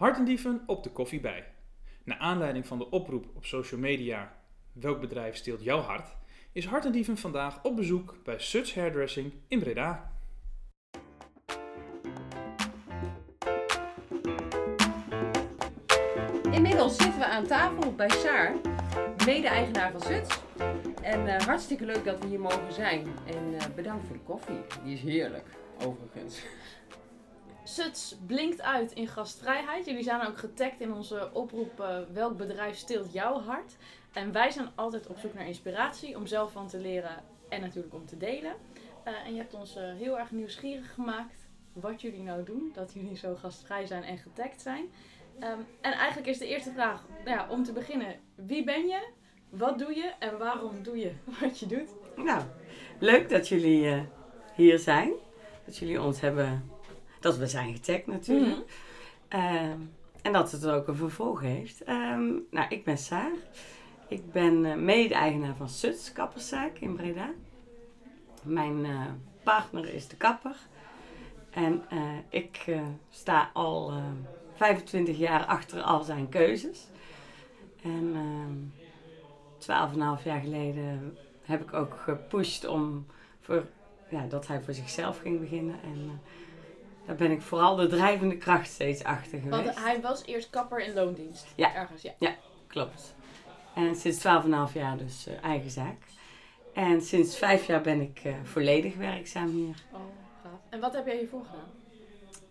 Hartendieven op de koffie bij. Naar aanleiding van de oproep op social media Welk bedrijf steelt jouw hart? Is Hartendieven vandaag op bezoek bij Suts Hairdressing in Breda. Inmiddels zitten we aan tafel bij Saar, mede-eigenaar van Suts. En eh, hartstikke leuk dat we hier mogen zijn. En eh, bedankt voor de koffie. Die is heerlijk, overigens. Suts blinkt uit in gastvrijheid. Jullie zijn ook getagd in onze oproep eh, welk bedrijf steelt jouw hart. En wij zijn altijd op zoek naar inspiratie om zelf van te leren en natuurlijk om te delen. Eh, en je hebt ons eh, heel erg nieuwsgierig gemaakt wat jullie nou doen. Dat jullie zo gastvrij zijn en getagd zijn. Ehm, en eigenlijk is de eerste vraag, ja, om te beginnen, wie ben je? Wat doe je en waarom doe je wat je doet? Nou, leuk dat jullie hier zijn. Dat jullie ons hebben, dat we zijn getagd natuurlijk. Mhm. Ehm, en dat het ook een vervolg heeft. Ehm, nou, ik ben Saar. Ik ben eh, mede-eigenaar van Suts Kapperszaak in Breda. Mijn eh, partner is de kapper. En eh, ik sta al eh, 25 jaar achter al zijn keuzes. En ehm 12,5 jaar geleden heb ik ook gepusht om voor, ja, dat hij voor zichzelf ging beginnen. En daar ben ik vooral de drijvende kracht steeds achter geweest. Want hij was eerst kapper in loondienst. Ja. Ergens, ja. Klopt. En sinds 12,5 jaar dus eh, eigen zaak. En sinds vijf jaar ben ik eh, volledig werkzaam hier. Oh, gaaf. En wat heb jij hiervoor gedaan?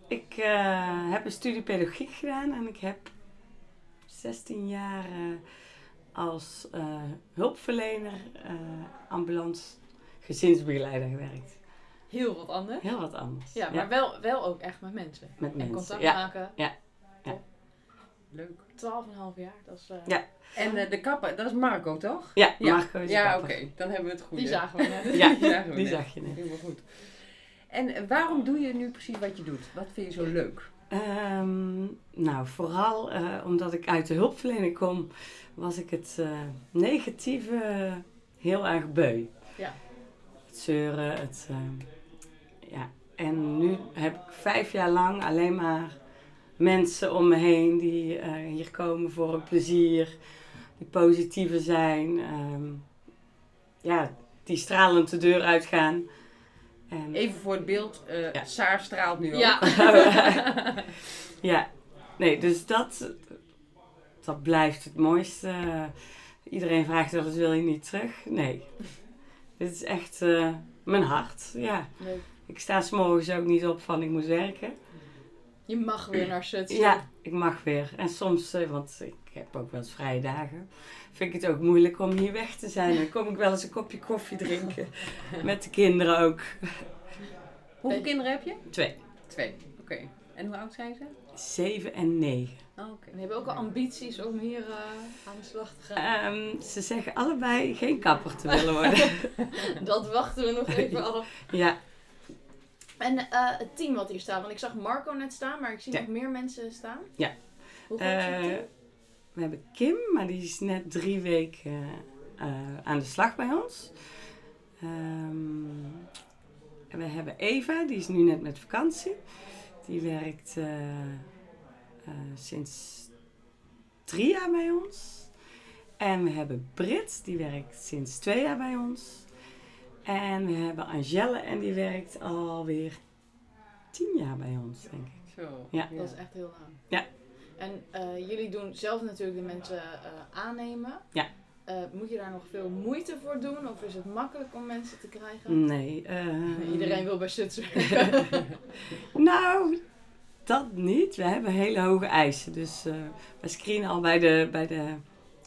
Ik eh, heb een studie pedagogiek gedaan en ik heb 16 jaar als hulpverlener, ambulance gezinsbegeleider gewerkt. Heel wat anders. Heel wat anders. Ja, maar Wel, wel ook echt met mensen. met En mensen. contact Ja, maken. Leuk. 12,5 jaar, dat is... eh, Ja. En eh, de kapper, dat is Marco toch? ja, Ja. Marco is Ja, oké. Dan hebben we het goed. Die zagen we net. Ja, Die zagen we die net. zag je net. Helemaal goed. En eh, waarom doe je nu precies wat je doet? Wat vind je zo leuk? Ehm, nou, vooral eh, omdat ik uit de hulpverlening kom, was ik het eh, negatieve heel erg beu. Ja. Het zeuren, het... ja. En nu heb ik vijf jaar lang alleen maar mensen om me heen die eh, hier komen voor een plezier, die positiever zijn, ehm, ja, die stralend de deur uitgaan. En, Even voor het beeld, eh Ja. Saar straalt nu Ja. ook. Ja, nee, dus dat, dat blijft het mooiste. Iedereen vraagt wel eens, wil je niet terug? Nee. Dit is echt eh, mijn hart, ja. Leuk. Ik sta s'morgens ook niet op van ik moet werken. Je mag weer naar Suts. Ja, ik mag weer. En soms, eh, want ik heb ook wel eens vrije dagen, vind ik het ook moeilijk om hier weg te zijn. Dan kom ik wel eens een kopje koffie drinken. Met de kinderen ook. Hoeveel kinderen heb je? Twee. Twee. Oké. En hoe oud zijn ze? Zeven en negen. Oh, Oké. En hebben ook al ambities om hier eh, aan de slag te gaan. Ehm, ze zeggen allebei geen kapper te willen worden. Dat wachten we nog even af. ja, En eh, het team wat hier staat. Want ik zag Marco net staan, maar ik zie Ja. nog meer mensen staan. Ja. Hoe groot is het Eh, team? we hebben Kim, maar die is net drie weken eh, aan de slag bij ons. En we hebben Eva, die is nu net met vakantie. Die werkt sinds drie jaar bij ons. En we hebben Brit, die werkt sinds twee jaar bij ons. En we hebben Angelle en die werkt alweer tien jaar bij ons, denk ik. Zo. Ja. Dat is echt heel lang. Ja. En eh, jullie doen zelf natuurlijk de mensen eh, aannemen. Ja. Eh, moet je daar nog veel moeite voor doen? Of is het makkelijk om mensen te krijgen? Nee. eh, Iedereen wil bij Suts werken. Nou, dat niet. We hebben hele hoge eisen. Dus eh we screenen al bij de, bij de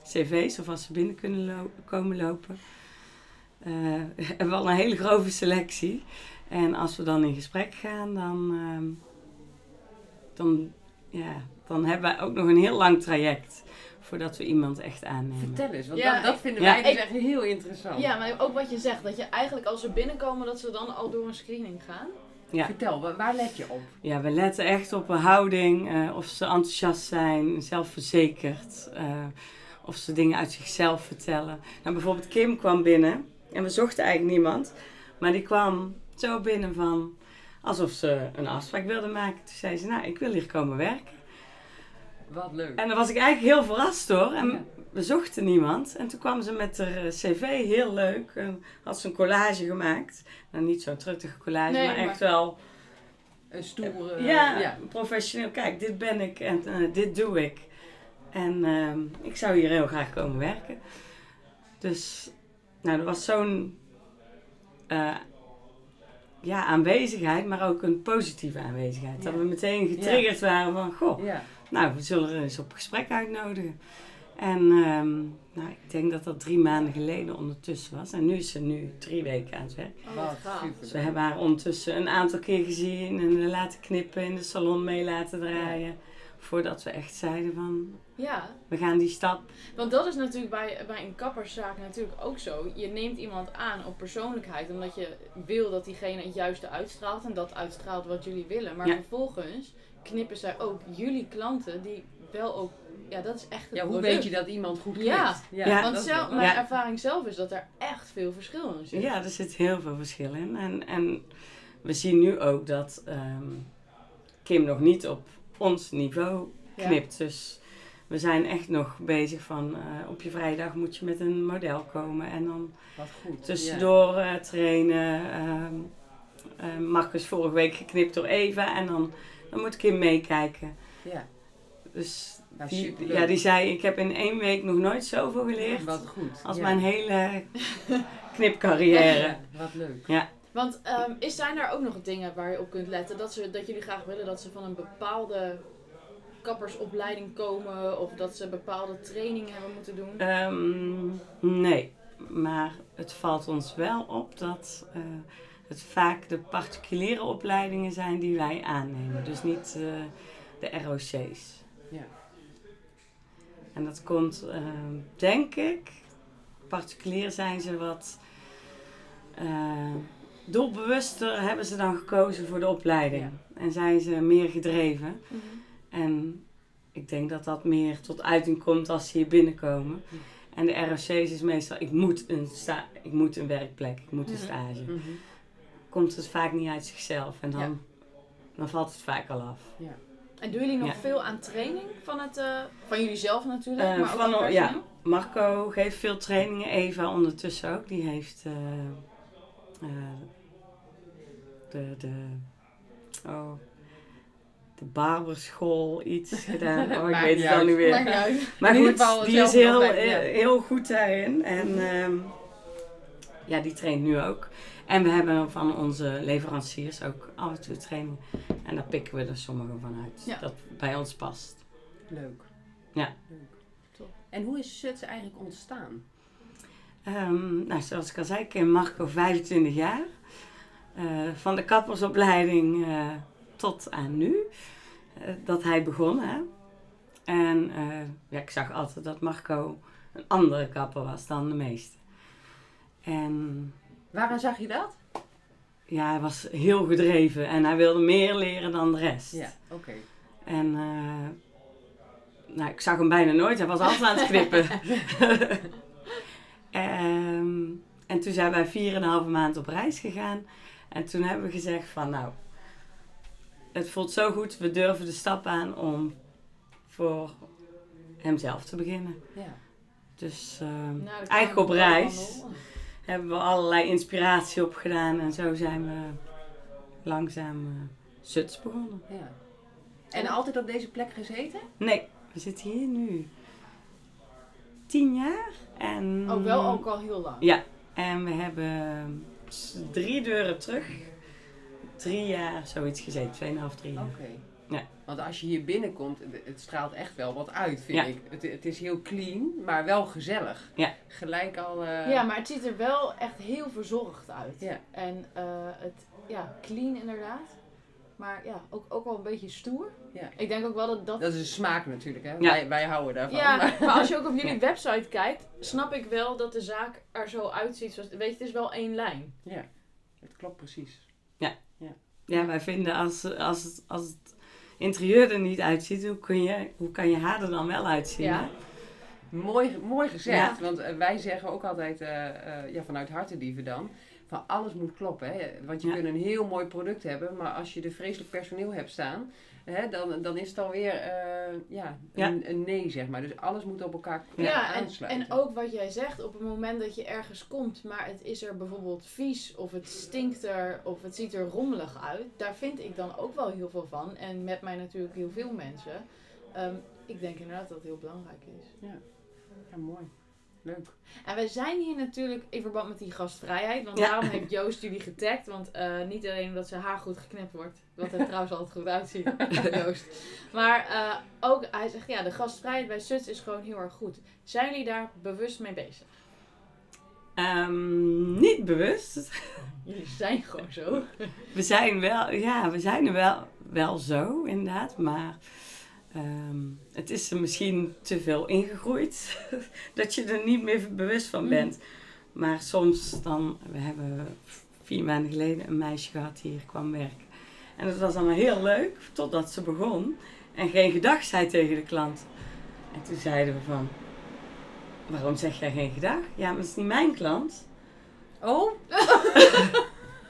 cv's of als ze binnen kunnen lo- komen lopen. Eh, we hebben al een hele grove selectie. En als we dan in gesprek gaan, dan, ehm, dan, ja, dan hebben wij ook nog een heel lang traject voordat we iemand echt aannemen. Vertel eens, want Ja, dat, dat ik- vinden ja, wij dus ik- echt heel interessant. ja, maar ook wat je zegt. Dat je eigenlijk als ze binnenkomen, dat ze dan al door een screening gaan. Ja. Vertel, waar, waar let je op? Ja, we letten echt op een houding, eh, of ze enthousiast zijn, zelfverzekerd, eh, of ze dingen uit zichzelf vertellen. Nou, bijvoorbeeld Kim kwam binnen en we zochten eigenlijk niemand, maar die kwam zo binnen van alsof ze een afspraak wilde maken. Toen zei ze, nou, ik wil hier komen werken. Wat leuk. En daar was ik eigenlijk heel verrast door. En Ja. we zochten niemand. En toen kwam ze met haar eh, cv, heel leuk. En had ze een collage gemaakt. Nou, niet zo'n truttige collage, Nee, maar maar- echt wel... Een stoere... ja, ja. professioneel. Kijk, dit ben ik en eh, dit doe ik. En ehm, ik zou hier heel graag komen werken. Dus, nou, er was zo'n eh, ja, aanwezigheid, maar ook een positieve aanwezigheid. Dat we meteen getriggerd waren van, goh, Ja. nou, we zullen er eens op gesprek uitnodigen. En ehm, nou, ik denk dat dat drie maanden geleden ondertussen was. En nu is ze nu drie weken aan het werk. Oh, super. Dus we hebben haar ondertussen een aantal keer gezien en laten knippen, in de salon mee laten draaien. Voordat we echt zeiden van, Ja, we gaan die stap. want dat is natuurlijk bij, bij een kapperszaak natuurlijk ook zo. Je neemt iemand aan op persoonlijkheid omdat je wil dat diegene het juiste uitstraalt en dat uitstraalt wat jullie willen. Maar Ja. vervolgens knippen zij ook jullie klanten die wel ook, ja dat is echt het Ja, hoe product. weet je dat iemand goed knipt? Ja. Ja. Want dat is zelf, mijn Ja. ervaring zelf is dat er echt veel verschil in zit. Ja, er zit heel veel verschil in. En, en we zien nu ook dat ehm, Kim nog niet op ons niveau Ja. knipt. Dus we zijn echt nog bezig van, eh, op je vrijdag moet je met een model komen. En dan Wat goed. tussendoor eh, trainen. eh, Marcus vorige week geknipt door Eva. En dan, dan moet Kim meekijken. Ja. ja. Dus Nou, die, ja, die zei, ik heb in één week nog nooit zoveel geleerd Wat goed. als ja. mijn hele knipcarrière. Ja, wat leuk. Want ehm, is, zijn er ook nog dingen waar je op kunt letten? Dat, ze, dat jullie graag willen dat ze van een bepaalde kappersopleiding komen of dat ze bepaalde trainingen hebben moeten doen? Ehm, nee, maar het valt ons wel op dat eh, het vaak de particuliere opleidingen zijn die wij aannemen. Dus niet eh, de ROC's. Ja. En dat komt, ehm, denk ik, particulier zijn ze wat eh, doelbewuster hebben ze dan gekozen voor de opleiding. En zijn ze meer gedreven. Mhm. En ik denk dat dat meer tot uiting komt als ze hier binnenkomen. En de ROC's is meestal, ik moet een, sta ik moet een werkplek, ik moet een stage. Mhm. Komt het vaak niet uit zichzelf en dan, Ja. dan valt het vaak al af. En doen jullie nog Ja. veel aan training van, het, eh, van jullie zelf natuurlijk? Eh, maar ook van- ja. Marco geeft veel trainingen, Eva ondertussen ook. Die heeft eh, eh, de, de, oh, de barberschool iets gedaan. Oh, ik weet het al niet meer. Maar goed, geval die is heel, ja. eh, heel goed daarin. En ehm, ja, die traint nu ook. En we hebben van onze leveranciers ook af en toe trainingen. En daar pikken we er sommige van uit. Ja. Dat bij ons past. Leuk. Ja. Leuk. Top. En hoe is Suts eigenlijk ontstaan? Ehm, nou, zoals ik al zei, ik ken Marco 25 jaar. Eh, van de kappersopleiding eh, tot aan nu. eh, dat hij begon. Hè? En ja, ik zag altijd dat Marco een andere kapper was dan de meeste. En Waaraan zag je dat? ja, hij was heel gedreven en hij wilde meer leren dan de rest. Ja, oké. En nou, ik zag hem bijna nooit. Hij was altijd aan het knippen. Ehm, en toen zijn wij 4,5 maand op reis gegaan. En toen hebben we gezegd van nou, het voelt zo goed. We durven de stap aan om voor hemzelf te beginnen. Ja. Dus ehm, Nou, eigenlijk op reis hebben we allerlei inspiratie opgedaan. En zo zijn we langzaam uh, Suts begonnen. ja. En altijd op deze plek gezeten? Nee, we zitten hier nu tien jaar. En, Ook wel ook al heel lang. Ja, en we hebben drie deuren terug. Drie jaar zoiets gezeten, tweeënhalf, drie jaar. Oké. Ja. Want als je hier binnenkomt, het- het straalt echt wel wat uit, vind Ja. ik. Het, het is heel clean, maar wel gezellig. Ja. Gelijk al... eh, Ja, maar het ziet er wel echt heel verzorgd uit. Ja. En eh, het, ja, clean inderdaad. Maar ja, ook, ook wel een beetje stoer. Ja. Ik denk ook wel dat dat... Dat is een smaak natuurlijk, hè. Ja. Wij, wij houden daarvan. Ja, maar- maar als je ook op jullie Ja. website kijkt, snap ik wel dat de zaak er zo uitziet. Zoals, weet je, het is wel één lijn. ja, het klopt precies. Ja, wij vinden als, als, het, als het interieur er niet uitziet, hoe, kun je, hoe kan je haar er dan wel uitzien? Ja. hè? Mooi, mooi gezegd, Ja. want eh, wij zeggen ook altijd, eh, eh, ja, vanuit hartendieven dan, van alles moet kloppen. Hè? Want je Ja. kunt een heel mooi product hebben, maar als je er vreselijk personeel hebt staan, hè, dan, dan is het alweer eh, ja, Ja. Een, een nee, zeg maar. Dus alles moet op elkaar Ja, ja, en, aansluiten. en ook wat jij zegt, op het moment dat je ergens komt, maar het is er bijvoorbeeld vies, of het stinkt er, of het ziet er rommelig uit, daar vind ik dan ook wel heel veel van. En met mij natuurlijk heel veel mensen. Ehm, ik denk inderdaad dat het heel belangrijk is. Ja, mooi. Leuk. En wij zijn hier natuurlijk in verband met die gastvrijheid. Want Ja. daarom heeft Joost jullie getagd. Want eh, niet alleen omdat zijn haar goed geknipt wordt. Wat er trouwens altijd goed uitziet. Joost. Maar eh, ook, hij zegt ja, de gastvrijheid bij Suts is gewoon heel erg goed. Zijn jullie daar bewust mee bezig? Ehm, niet bewust. Jullie zijn gewoon zo. We zijn wel, ja, we zijn er wel, wel zo, inderdaad. Maar ehm, het is er misschien te veel ingegroeid. dat je er niet meer bewust van bent. Maar soms dan, we hebben vier maanden geleden een meisje gehad die hier kwam werken. En dat was allemaal heel leuk, totdat ze begon. En geen gedag zei tegen de klant. En toen zeiden we van, waarom zeg jij geen gedag? Ja, maar het is niet mijn klant. Oh,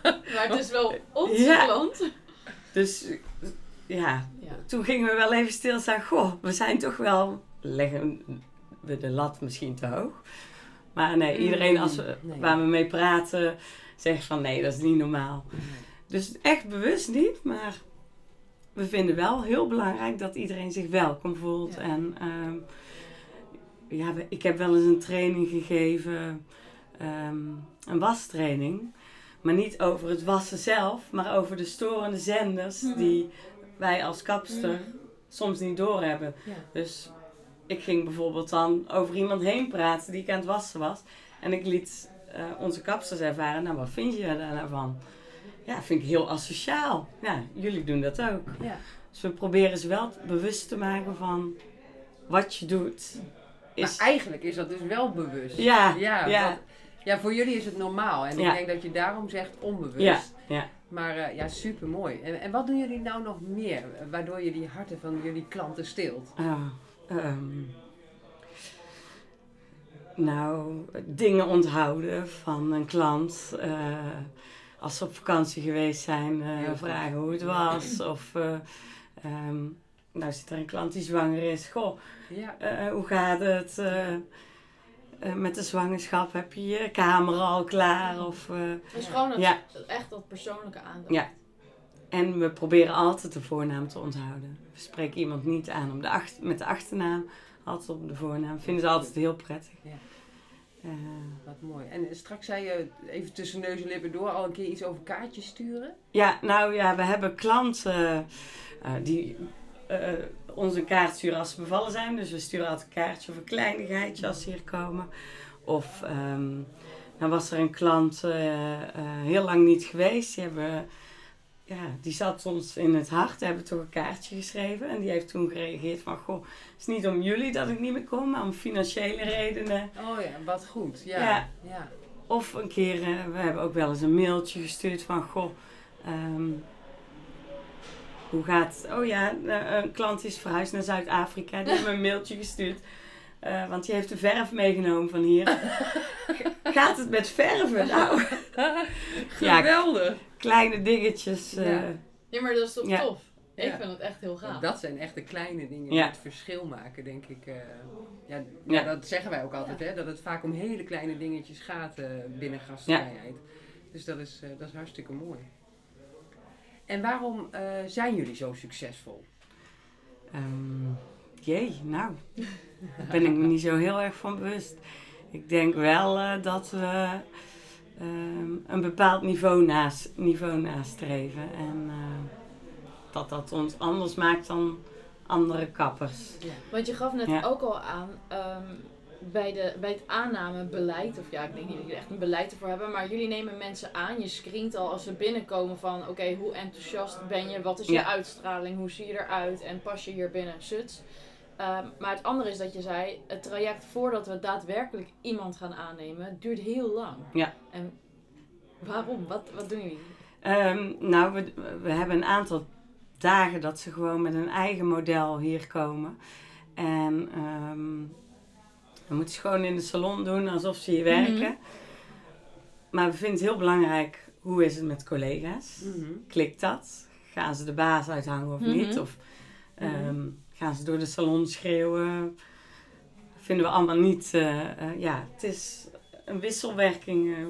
Maar het is wel onze Ja. klant. Dus Ja. Toen gingen we wel even stilstaan. Goh, we zijn toch wel, leggen we de lat misschien te hoog. Maar nee, iedereen als we, Nee. waar we mee praten, zegt van nee, dat is niet normaal. Dus echt bewust niet, maar we vinden wel heel belangrijk dat iedereen zich welkom voelt. Ja. En ehm, ja, ik heb wel eens een training gegeven, ehm, een wastraining. Maar niet over het wassen zelf, maar over de storende zenders Mhm. die wij als kapster Mhm. soms niet doorhebben. Ja. Dus ik ging bijvoorbeeld dan over iemand heen praten die ik aan het wassen was. En ik liet eh, onze kapsters ervaren, nou wat vind je daar nou van? Ja, vind ik heel asociaal. Ja, jullie doen dat ook. Ja. Dus we proberen ze wel bewust te maken van wat je doet. Is, Maar eigenlijk is dat dus wel bewust. ja, Ja, ja, ja, voor jullie is het normaal. En Ja. ik denk dat je daarom zegt onbewust. ja, ja. Maar eh, ja, super mooi. En, en wat doen jullie nou nog meer, eh, waardoor je die harten van jullie klanten stilt? Ah, ehm, nou, dingen onthouden van een klant. eh, als ze op vakantie geweest zijn, vragen hoe het was. Of, eh, ehm, nou zit er een klant die zwanger is. Goh, Ja, hoe gaat het eh, met de zwangerschap? Heb je je kamer al klaar? Of, eh, Dus gewoon het, Ja. echt dat persoonlijke aandacht. Ja. En we proberen altijd de voornaam te onthouden. We spreken iemand niet aan om de met de achternaam, altijd op de voornaam. Vinden ze altijd heel prettig. Ja. Eh, wat mooi. En straks zei je even tussen neus en lippen door al een keer iets over kaartjes sturen. ja, nou ja, we hebben klanten eh, die een kaart sturen als ze bevallen zijn. Dus we sturen altijd een kaartje of een kleinigheidje als ze hier komen. Of ehm dan was er een klant eh, eh, heel lang niet geweest. Die, hebben, ja, die zat ons in het hart. Die hebben toch een kaartje geschreven. En die heeft toen gereageerd van... Goh, het is niet om jullie dat ik niet meer kom, maar om financiële redenen. Oh ja, wat goed. Ja. Ja. ja. Of een keer, eh, we hebben ook wel eens een mailtje gestuurd van... Goh, ehm, hoe gaat het? Oh ja, eh, een klant is verhuisd naar Zuid-Afrika. Die heeft me een mailtje gestuurd. Eh, want die heeft de verf meegenomen van hier. Gaat het met verven? Nou, ja, Geweldig. kleine dingetjes. eh, Ja. Ja, maar dat is toch Ja. tof? Ik Ja. vind het echt heel gaaf. Dat zijn echt de kleine dingen die Ja. het verschil maken, denk ik. eh. ja, ja, Ja. dat zeggen wij ook altijd, hè? Dat het vaak om hele kleine dingetjes gaat eh, binnen gastvrijheid. Dus dat is, eh, dat is hartstikke mooi. En waarom eh, zijn jullie zo succesvol? Ehm, jee, nou, daar ben ik me niet zo heel erg van bewust. Ik denk wel eh, dat we ehm, een bepaald niveau, naast, niveau nastreven. En eh, dat dat ons anders maakt dan andere kappers. Want je gaf net Ja. ook al aan, ehm, bij, de, bij het aannamebeleid, of ja, ik denk niet dat jullie echt een beleid ervoor hebben, maar jullie nemen mensen aan. Je screent al als ze binnenkomen van, oké, hoe enthousiast ben je? Wat is je Ja. uitstraling? Hoe zie je eruit? En pas je hier binnen? Suts. Ehm, maar het andere is dat je zei, het traject voordat we daadwerkelijk iemand gaan aannemen, duurt heel lang. Ja. En waarom? Wat, wat doen jullie? Ehm, nou, we, we hebben een aantal dagen dat ze gewoon met een eigen model hier komen. En ehm we moeten ze gewoon in de salon doen alsof ze hier werken. Mhm. Maar we vinden het heel belangrijk, hoe is het met collega's? Klikt dat? gaan ze de baas uithangen of niet? Mhm. Of ehm, gaan ze door de salon schreeuwen? Vinden we allemaal niet. eh, eh, ja, het is een wisselwerking. eh,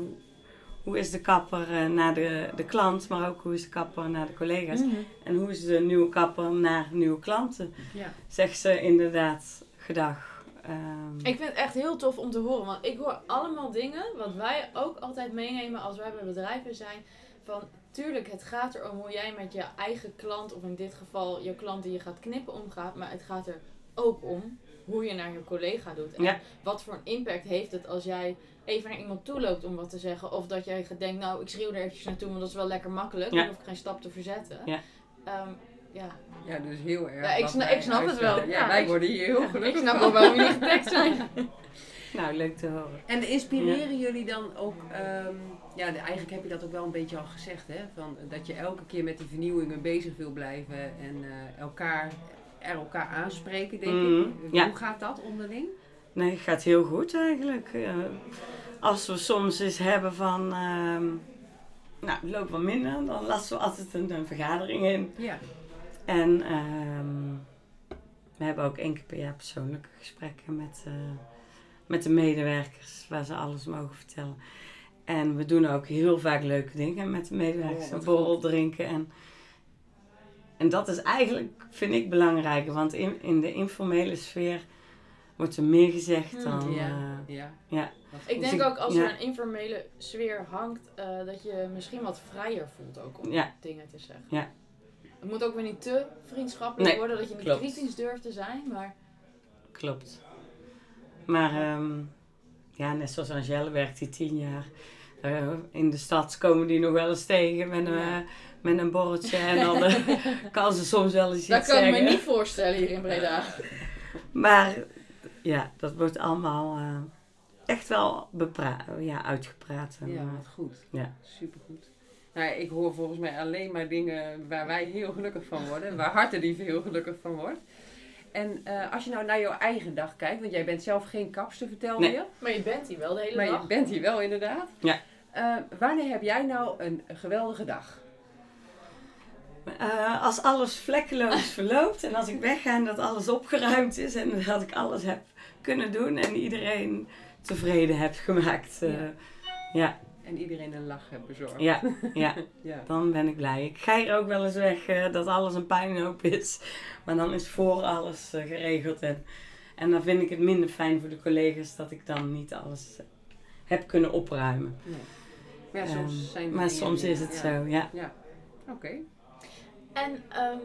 hoe is de kapper naar de, de klant, maar ook hoe is de kapper naar de collega's? Mhm. En hoe is de nieuwe kapper naar nieuwe klanten? Ja. Zegt ze inderdaad gedag. Ehm, Ik vind het echt heel tof om te horen, want ik hoor allemaal dingen wat wij ook altijd meenemen als wij bij bedrijven zijn. Van tuurlijk, het gaat erom hoe jij met je eigen klant, of in dit geval je klant die je gaat knippen, omgaat. Maar het gaat er ook om hoe je naar je collega doet. En Ja. wat voor een impact heeft het als jij even naar iemand toe loopt om wat te zeggen. Of dat jij denkt, nou ik schreeuw er eventjes naartoe, want dat is wel lekker makkelijk. Ja. Dan hoef ik geen stap te verzetten. Ja. Ehm, ja. ja, dus heel erg. Ja, ik sna- ik snap het wel. Ja, Ja, wij ik- worden hier heel ik gelukkig snap van. wel jullie getagd zijn. nou, leuk te horen. En inspireren jullie dan ook, ehm, ja, eigenlijk heb je dat ook wel een beetje al gezegd, hè? Van, dat je elke keer met die vernieuwingen bezig wil blijven en eh, elkaar, er elkaar aanspreken, denk Mhm, ik. ja. Hoe gaat dat onderling? Nee, het gaat heel goed eigenlijk. Eh, als we soms eens hebben van, ehm, nou, het loopt wat minder, dan lassen we altijd een, een vergadering in. Ja. En ehm, we hebben ook één keer per jaar persoonlijke gesprekken met, eh, met de medewerkers, waar ze alles mogen vertellen. En we doen ook heel vaak leuke dingen met de medewerkers. Oh, wat een borrel drinken. En, en dat is eigenlijk, vind ik, belangrijker. Want in, in de informele sfeer wordt er meer gezegd Hmm, dan... ja. eh, ja. ja. Ik goed. denk ik- ook als ja. er een informele sfeer hangt, eh, dat je misschien wat vrijer voelt ook om Ja. dingen te zeggen. Ja. Het moet ook weer niet te vriendschappelijk Nee, worden, dat je niet klopt. kritisch durft te zijn, maar Klopt. Maar ehm, ja, net zoals Angèle werkt die tien jaar. Eh, in de stad komen die nog wel eens tegen met een, Ja. eh, met een borreltje. En dan eh, kan ze soms wel eens dat iets kan ik zeggen. me niet voorstellen hier in Breda. Maar ja, dat wordt allemaal eh, echt wel bepra- ja, uitgepraat. En, Ja, wat goed. Ja. Supergoed. Nou, ik hoor volgens mij alleen maar dingen waar wij heel gelukkig van worden. Waar Hartendief heel gelukkig van wordt. En eh, als je nou naar jouw eigen dag kijkt, want jij bent zelf geen kapster, vertel Nee. je. Maar je bent hier wel de hele Maar dag. je bent hier wel inderdaad. Ja. Eh, wanneer heb jij nou een geweldige dag? Eh, als alles vlekkeloos verloopt en als ik wegga en dat alles opgeruimd is en dat ik alles heb kunnen doen en iedereen tevreden heb gemaakt. eh, Ja. ja, En iedereen een lach hebt bezorgd. ja, ja, Ja. dan ben ik blij. Ik ga hier ook wel eens weg eh, dat alles een puinhoop is, maar dan is voor alles eh, geregeld. En, en dan vind ik het minder fijn voor de collega's dat ik dan niet alles eh, heb kunnen opruimen. Nee. Maar ja, soms Ehm, zijn maar soms is het ja. zo, ja. Ja. Oké. En ehm,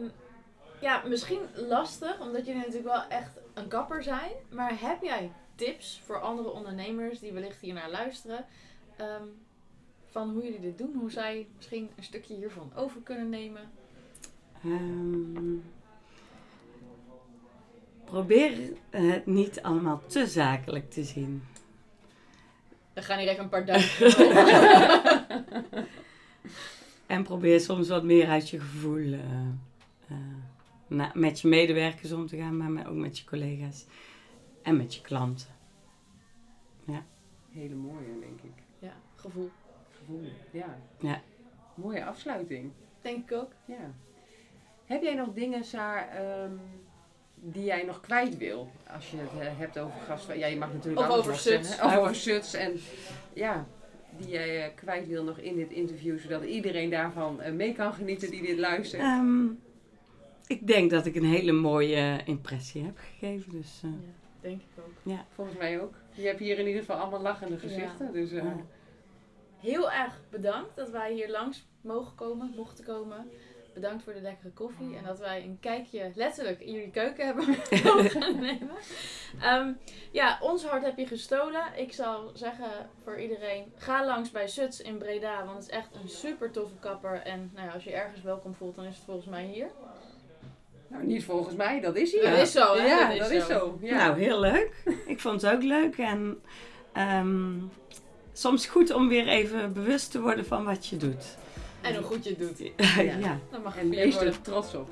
ja, misschien lastig, omdat jullie natuurlijk wel echt een kapper zijn. Maar heb jij tips voor andere ondernemers die wellicht hier naar luisteren? ehm, van hoe jullie dit doen? Hoe zij misschien een stukje hiervan over kunnen nemen? Ehm, probeer het niet allemaal te zakelijk te zien. We gaan hier even een paar duimpjes En probeer soms wat meer uit je gevoel eh, eh, na- met je medewerkers om te gaan, maar met- ook met je collega's en met je klanten. Hele mooie, denk ik. Ja, gevoel. Gevoel. Ja. Ja. Mooie afsluiting. Denk ik ook. Ja. Heb jij nog dingen, Saar, ehm, die jij nog kwijt wil? Als je het eh, hebt over gasten. Ja, je mag natuurlijk Of over Suts. Of over Suts. En ja, die jij eh, kwijt wil nog in dit interview. Zodat iedereen daarvan eh, mee kan genieten die dit luistert. Ehm, ik denk dat ik een hele mooie impressie heb gegeven. Dus, eh, Ja, denk ik ook. Volgens mij ook. Je hebt hier in ieder geval allemaal lachende gezichten. Dus eh, Ja. Heel erg bedankt dat wij hier langs mogen komen, mochten komen. Bedankt voor de lekkere koffie en dat wij een kijkje letterlijk in jullie keuken hebben mogen nemen. Ehm, ja, ons hart heb je gestolen. Ik zou zeggen voor iedereen, ga langs bij Suts in Breda, want het is echt een super toffe kapper. En nou ja, als je ergens welkom voelt, dan is het volgens mij hier. nou, niet volgens mij, dat is hier. Dat is zo, hè? Ja, Dat is dat is zo. zo. Ja. Nou, heel leuk. Ik vond het ook leuk. En ehm, soms goed om weer even bewust te worden van wat je doet. En hoe goed je het doet. ja. Dan mag wees weer worden. er trots op.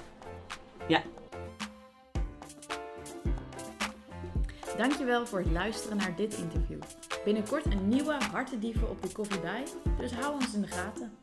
Dankjewel voor het luisteren naar dit interview. Binnenkort een nieuwe Hartendieven op de koffie bij, dus hou ons in de gaten.